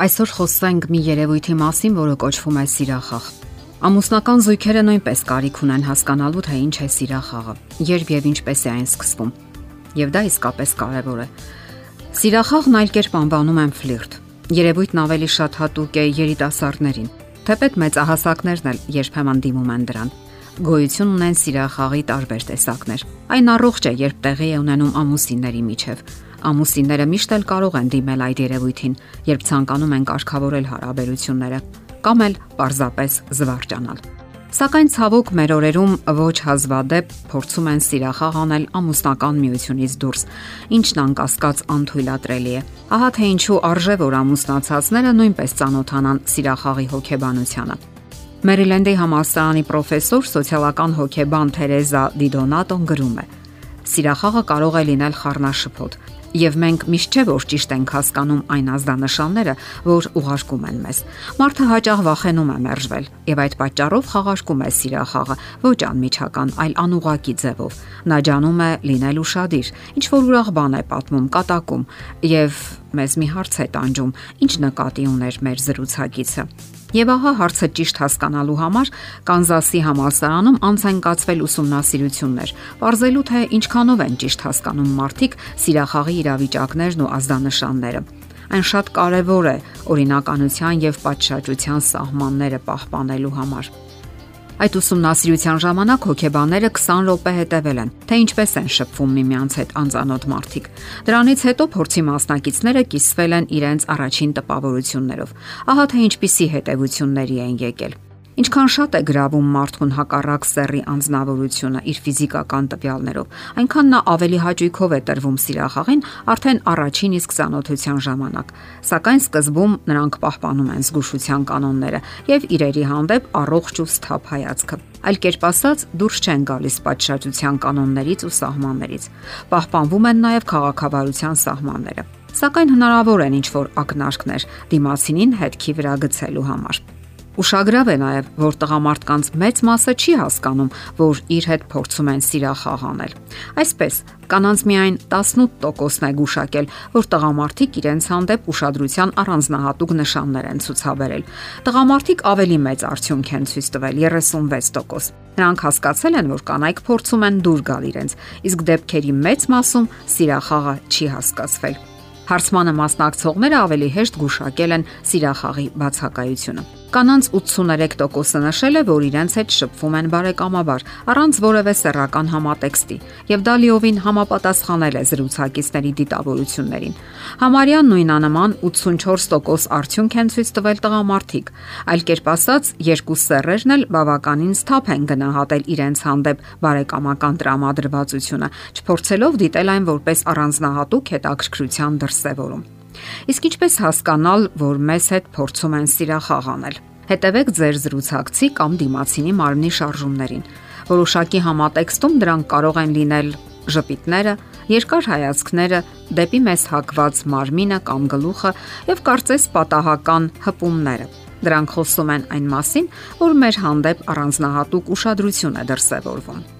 Այսօր խոսենք մի երևույթի մասին, որը կոչվում է սիրախաղ։ Ամուսնական զույգերը նույնպես կարիք ունեն հասկանալու, թե ինչ է սիրախաղը, երբ եւ ինչպես է այն սկսվում։ Եվ դա իսկապես կարևոր է։ Սիրախաղն այլ կերպ անվանում են ֆլիրտ։ Երևույթն ավելի շատ հատուկ է երիտասարդներին, թեպետ մեծահասակներն էլ երբեմն դիմում են դրան գոյություն ունեն սիրախաղի տարբեր տեսակներ։ Այն առողջ է, երբ տեղի է ունենում ամուսինների միջև։ Ամուսինները միշտ էլ կարող են դիմել այդ երևույթին, երբ ցանկանում են կարգավորել հարաբերությունները կամ էլ պարզապես զվարճանալ։ Սակայն ցավոք մեր օրերում ոչ հազվադեպ փորձում են սիրախաղ անել ամուսնական միությունից դուրս, ինչն անկասկած անթույլատրելի է։ Ահա թե ինչու արժե որ ամուսնացածները նույնպես ճանոթանան սիրախաղի հոգեբանությանը։ Մերիլենդի համալսարանի պրոֆեսոր սոցիալական հոգեբան Թերեզա Դիդոնատոն գրում է. Սիրախաղը կարող է լինել խառնաշփոթ, Եվ մենք միշտ չէ որ ճիշտ ենք հասկանում այն ազդանշանները, որ ուղարկում են մեզ։ Մարդը հաճախ վախենում է մերժվել, եւ այդ պատճառով խաղարկում է սիրախաղը ոչ անմիջական, այլ անուղակի ձևով։ Նա ջանում է լինել ուրախadir, ինչ որ ուրախ բան է պատմում, կատակում, եւ մեզ մի հարց է տանջում. ինչ նկատի ուներ մեր զրուցակիցը։ Եվ ահա հարցը ճիշտ հասկանալու համար Կանզասի համալսարանում անց են կացվել ուսումնասիրություններ, ողջելու թե ինչքանով են ճիշտ հասկանում մարդիկ սիրախաղի իրավիճակներն ու ազդանշանները։ Այն շատ կարևոր է օրինականության եւ պատշաճության սահմանները պահպանելու համար։ Այդ ուսումնասիրության ժամանակ հոգեբանները 20 րոպե հետևել են, թե ինչպես են շփվում միմյանց հետ անծանոթ մարդիկ։ Դրանից հետո փորձի մասնակիցները կիսվել են իրենց առաջին տպավորություններով։ Ահա թե ինչպիսի հետևությունների են եկել։ Ինչքան շատ է գրավում մարդուն հակառակ սեռի անznավորությունը իր ֆիզիկական տվյալներով, այնքան նա ավելի հաճույքով է տրվում սիրախաղին արդեն առաջին իսկ ցանոթության ժամանակ։ Սակայն սկզբում նրանք պահպանում են զգուշության կանոնները եւ իրերի հանդեպ առողջ ու սթափ հայացքը։ Այլ կերպ ասած, դուրս չեն գալիս պատշաճության կանոններից ու սահմաններից։ Պահպանվում են նաև քաղաքավարության սահմանները։ Սակայն հնարավոր են ինչ որ ակնարկներ դիմացինին հետքի վրա գցելու համար։ Ուշագրավ է նաև, որ տղամարդկանց մեծ մասը չի հասկանում, որ իր հետ փորձում են սիրախաղ անել։ Այսպես, կանանց միայն 18%-ն է գուշակել, որ տղամարդիկ իրենց հանդեպ ուշադրության առանձնահատուկ նշաններ են ցուցաբերել։ Տղամարդիկ ավելի մեծ արդյունք են ցույց տվել 36%։ Նրանք հասկացել են, որ կանայք փորձում են դուր գալ իրենց, իսկ դեպքերի մեծ մասում սիրախաղը չի հասկացվել։ Հարցմանը մասնակցողները ավելի հեշտ գուշակել են սիրախաղի բացակայությունը։ Կանանց 83%-ը նշել է, որ իրենց հետ շփվում են բարեկամաբար, առանց որևէ սեռական համատեքստի, եւ դա լիովին համապատասխանել է զրուցակիցների դիտավորություններին։ Համարյա նույնանման 84% արդյունք են ցույց տվել տղամարդիկ, այլ կերպ ասած, երկու սեռերն էլ բավականին սթափ են գնահատել իրենց հանդեպ բարեկամական տրամադրվածությունը, չփորձելով դիտել այն որպես առանձնահատուկ հետաքրքրության դրսևորում։ Իսկ ինչպես հասկանալ, որ մեզ հետ փորձում են սիրախաղ անել։ Հետևեք ձեր զրուցակցի կամ դիմացինի մարմնի շարժումներին։ Որոշակի համատեքստում դրանք կարող են լինել ժպիտները, երկար հայացքները, դեպի մեզ հակված մարմինը կամ գլուխը եւ կարծես պատահական հպումները։ Դրանք խոսում են այն մասին, որ մեր հանդեպ առանձնահատուկ ուշադրություն է դրսևորվում։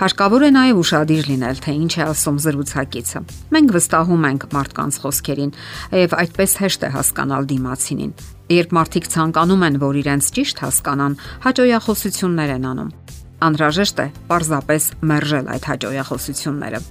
Հարկավոր է նաև ուշադիր լինել, թե ինչ է ասում զրուցակիցը։ Մենք վստահում ենք մարդկանց խոսքերին եւ այդպես հեշտ է հասկանալ դիմացինին։ Երբ մարդիկ ցանկանում են, որ իրենց ճիշտ հասկանան, հաջողախոսություններ են անում։ Անհրաժեշտ է պարզապես մերժել այդ հաջողախոսությունները։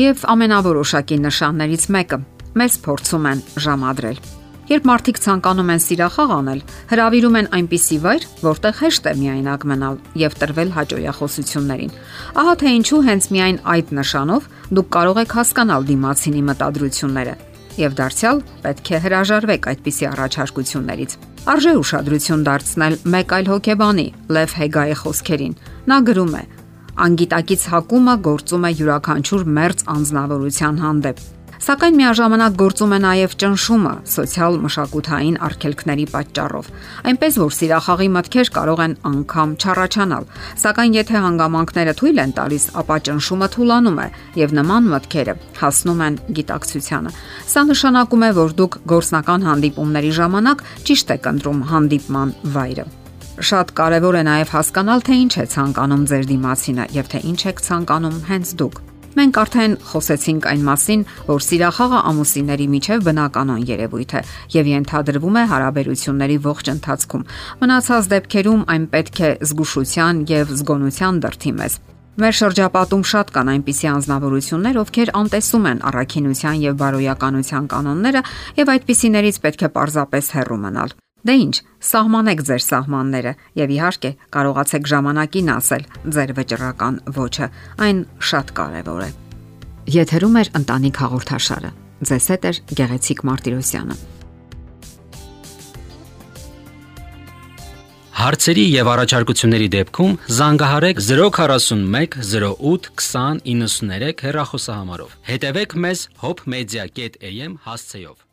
Եվ ամենավորոշակի նշաններից մեկը՝ մեզ փորձում են ժամադրել Երբ մարդիկ ցանկանում են սիրախաղ անել, հravirում են այնպիսի վայր, որտեղ հեշտ է միայնակ մնալ եւ տրվել հաջողախոսություններին։ Ահա թե ինչու հենց միայն այդ նշանով դուք կարող եք հասկանալ դիմացինի մտադրությունները եւ դարձյալ պետք է հրաժարվեք այդպիսի առաջարկություններից։ Արժե ուշադրություն դարձնել մեկ այլ հոգեբանի Լև Հեգայի խոսքերին։ Նա գրում է. Անգիտակից հակումը գործում է յուրաքանչյուր մերձ անznավորության հանդեպ Սակայն միաժամանակ գործում է նաև ճնշումը սոցիալ մշակութային արգելքների պատճառով։ Այնպես որ սիրախաղի մտքեր կարող են անգամ չառաջանալ, սակայն եթե հանգամանքները թույլ են տալիս, ապա ճնշումը թուլանում է եւ նման մտքերը հասնում են գիտակցությանը։ Սա նշանակում է, որ դուք գործնական հանդիպումների ժամանակ ճիշտ եք ընտրում հանդիպման վայրը շատ կարևոր է նաև հասկանալ, թե ինչ է ցանկանում ձեր դիմացինը եւ թե ինչ եք ցանկանում հենց դուք։ Մենք արդեն խոսեցինք այն մասին, որ սիրախաղը ամուսինների միջև բնականon երևույթ է եւ ենթադրվում է հարաբերությունների ողջ ընթացքում։ Մնացած դեպքերում այն պետք է զգուշության եւ զգոնության դրթի մեզ։ Մեր շրջապատում շատ կան այնպիսի անznավորություններ, ովքեր անտեսում են առաքինության եւ բարոյականության կանոնները եւ այդպիսիներից պետք է պարզապես հեռու մնալ։ Դե ի՞նչ, սահմանեք ձեր սահմանները եւ իհարկե կարողացեք ժամանակին ասել ձեր վճռական ոչը։ Այն շատ կարեւոր է։ Եթերում է ընտանիք հաղորդաշարը։ Ձեզ հետ է Գեղեցիկ Մարտիրոսյանը։ Հարցերի եւ առաջարկությունների դեպքում զանգահարեք 041 08 20 93 հեռախոսահամարով։ Հետևեք մեզ hopmedia.am հասցեով։